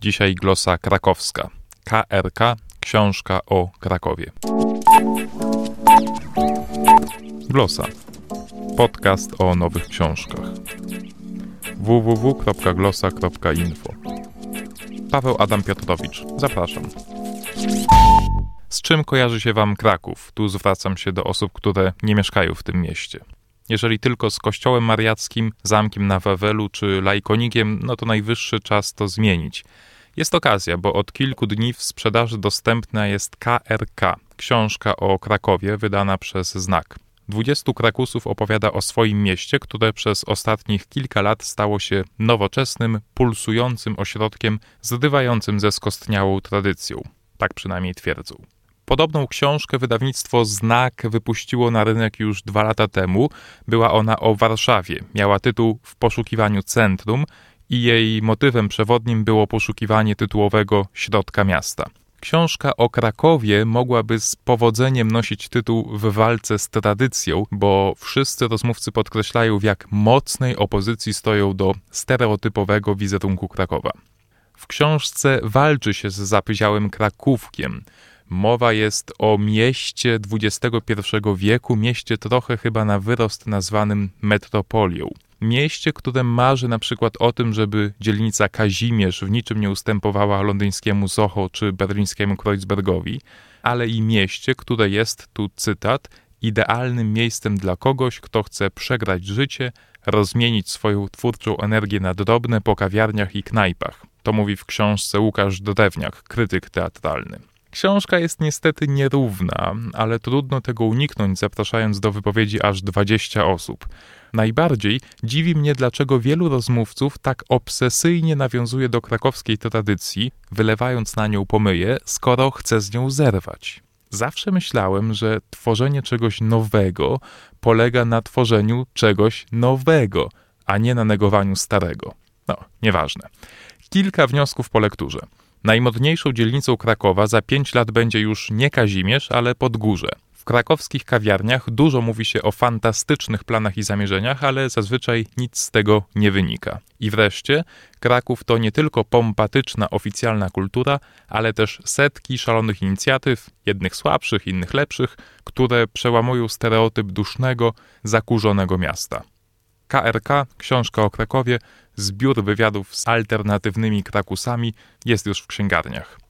Dzisiaj glosa krakowska. KRK, książka o Krakowie. Glosa. Podcast o nowych książkach. www.glosa.info Paweł Adam Piotrowicz. Zapraszam. Z czym kojarzy się Wam Kraków? Tu zwracam się do osób, które nie mieszkają w tym mieście. Jeżeli tylko z kościołem mariackim, zamkiem na Wawelu czy lajkonikiem, no to najwyższy czas to zmienić. Jest okazja, bo od kilku dni w sprzedaży dostępna jest KRK, książka o Krakowie wydana przez Znak. 20 Krakusów opowiada o swoim mieście, które przez ostatnich kilka lat stało się nowoczesnym, pulsującym ośrodkiem zrywającym ze skostniałą tradycją. Tak przynajmniej twierdzą. Podobną książkę wydawnictwo Znak wypuściło na rynek już dwa lata temu. Była ona o Warszawie. Miała tytuł W poszukiwaniu centrum i jej motywem przewodnim było poszukiwanie tytułowego środka miasta. Książka o Krakowie mogłaby z powodzeniem nosić tytuł W walce z tradycją, bo wszyscy rozmówcy podkreślają, w jak mocnej opozycji stoją do stereotypowego wizerunku Krakowa. W książce walczy się z zapyziałym Krakówkiem. Mowa jest o mieście XXI wieku, mieście trochę chyba na wyrost nazwanym metropolią. Mieście, które marzy na przykład o tym, żeby dzielnica Kazimierz w niczym nie ustępowała londyńskiemu Soho czy berlińskiemu Kreuzbergowi, ale i mieście, które jest, tu cytat, idealnym miejscem dla kogoś, kto chce przegrać życie, rozmienić swoją twórczą energię na drobne po kawiarniach i knajpach. To mówi w książce Łukasz Drewniak, krytyk teatralny. Książka jest niestety nierówna, ale trudno tego uniknąć, zapraszając do wypowiedzi aż 20 osób. Najbardziej dziwi mnie, dlaczego wielu rozmówców tak obsesyjnie nawiązuje do krakowskiej tradycji, wylewając na nią pomyje, skoro chce z nią zerwać. Zawsze myślałem, że tworzenie czegoś nowego polega na tworzeniu czegoś nowego, a nie na negowaniu starego. No, nieważne. Kilka wniosków po lekturze. Najmodniejszą dzielnicą Krakowa za pięć lat będzie już nie Kazimierz, ale Podgórze. W krakowskich kawiarniach dużo mówi się o fantastycznych planach i zamierzeniach, ale zazwyczaj nic z tego nie wynika. I wreszcie, Kraków to nie tylko pompatyczna oficjalna kultura, ale też setki szalonych inicjatyw, jednych słabszych, innych lepszych, które przełamują stereotyp dusznego, zakurzonego miasta. KRK, książka o Krakowie, zbiór wywiadów z alternatywnymi Krakusami jest już w księgarniach.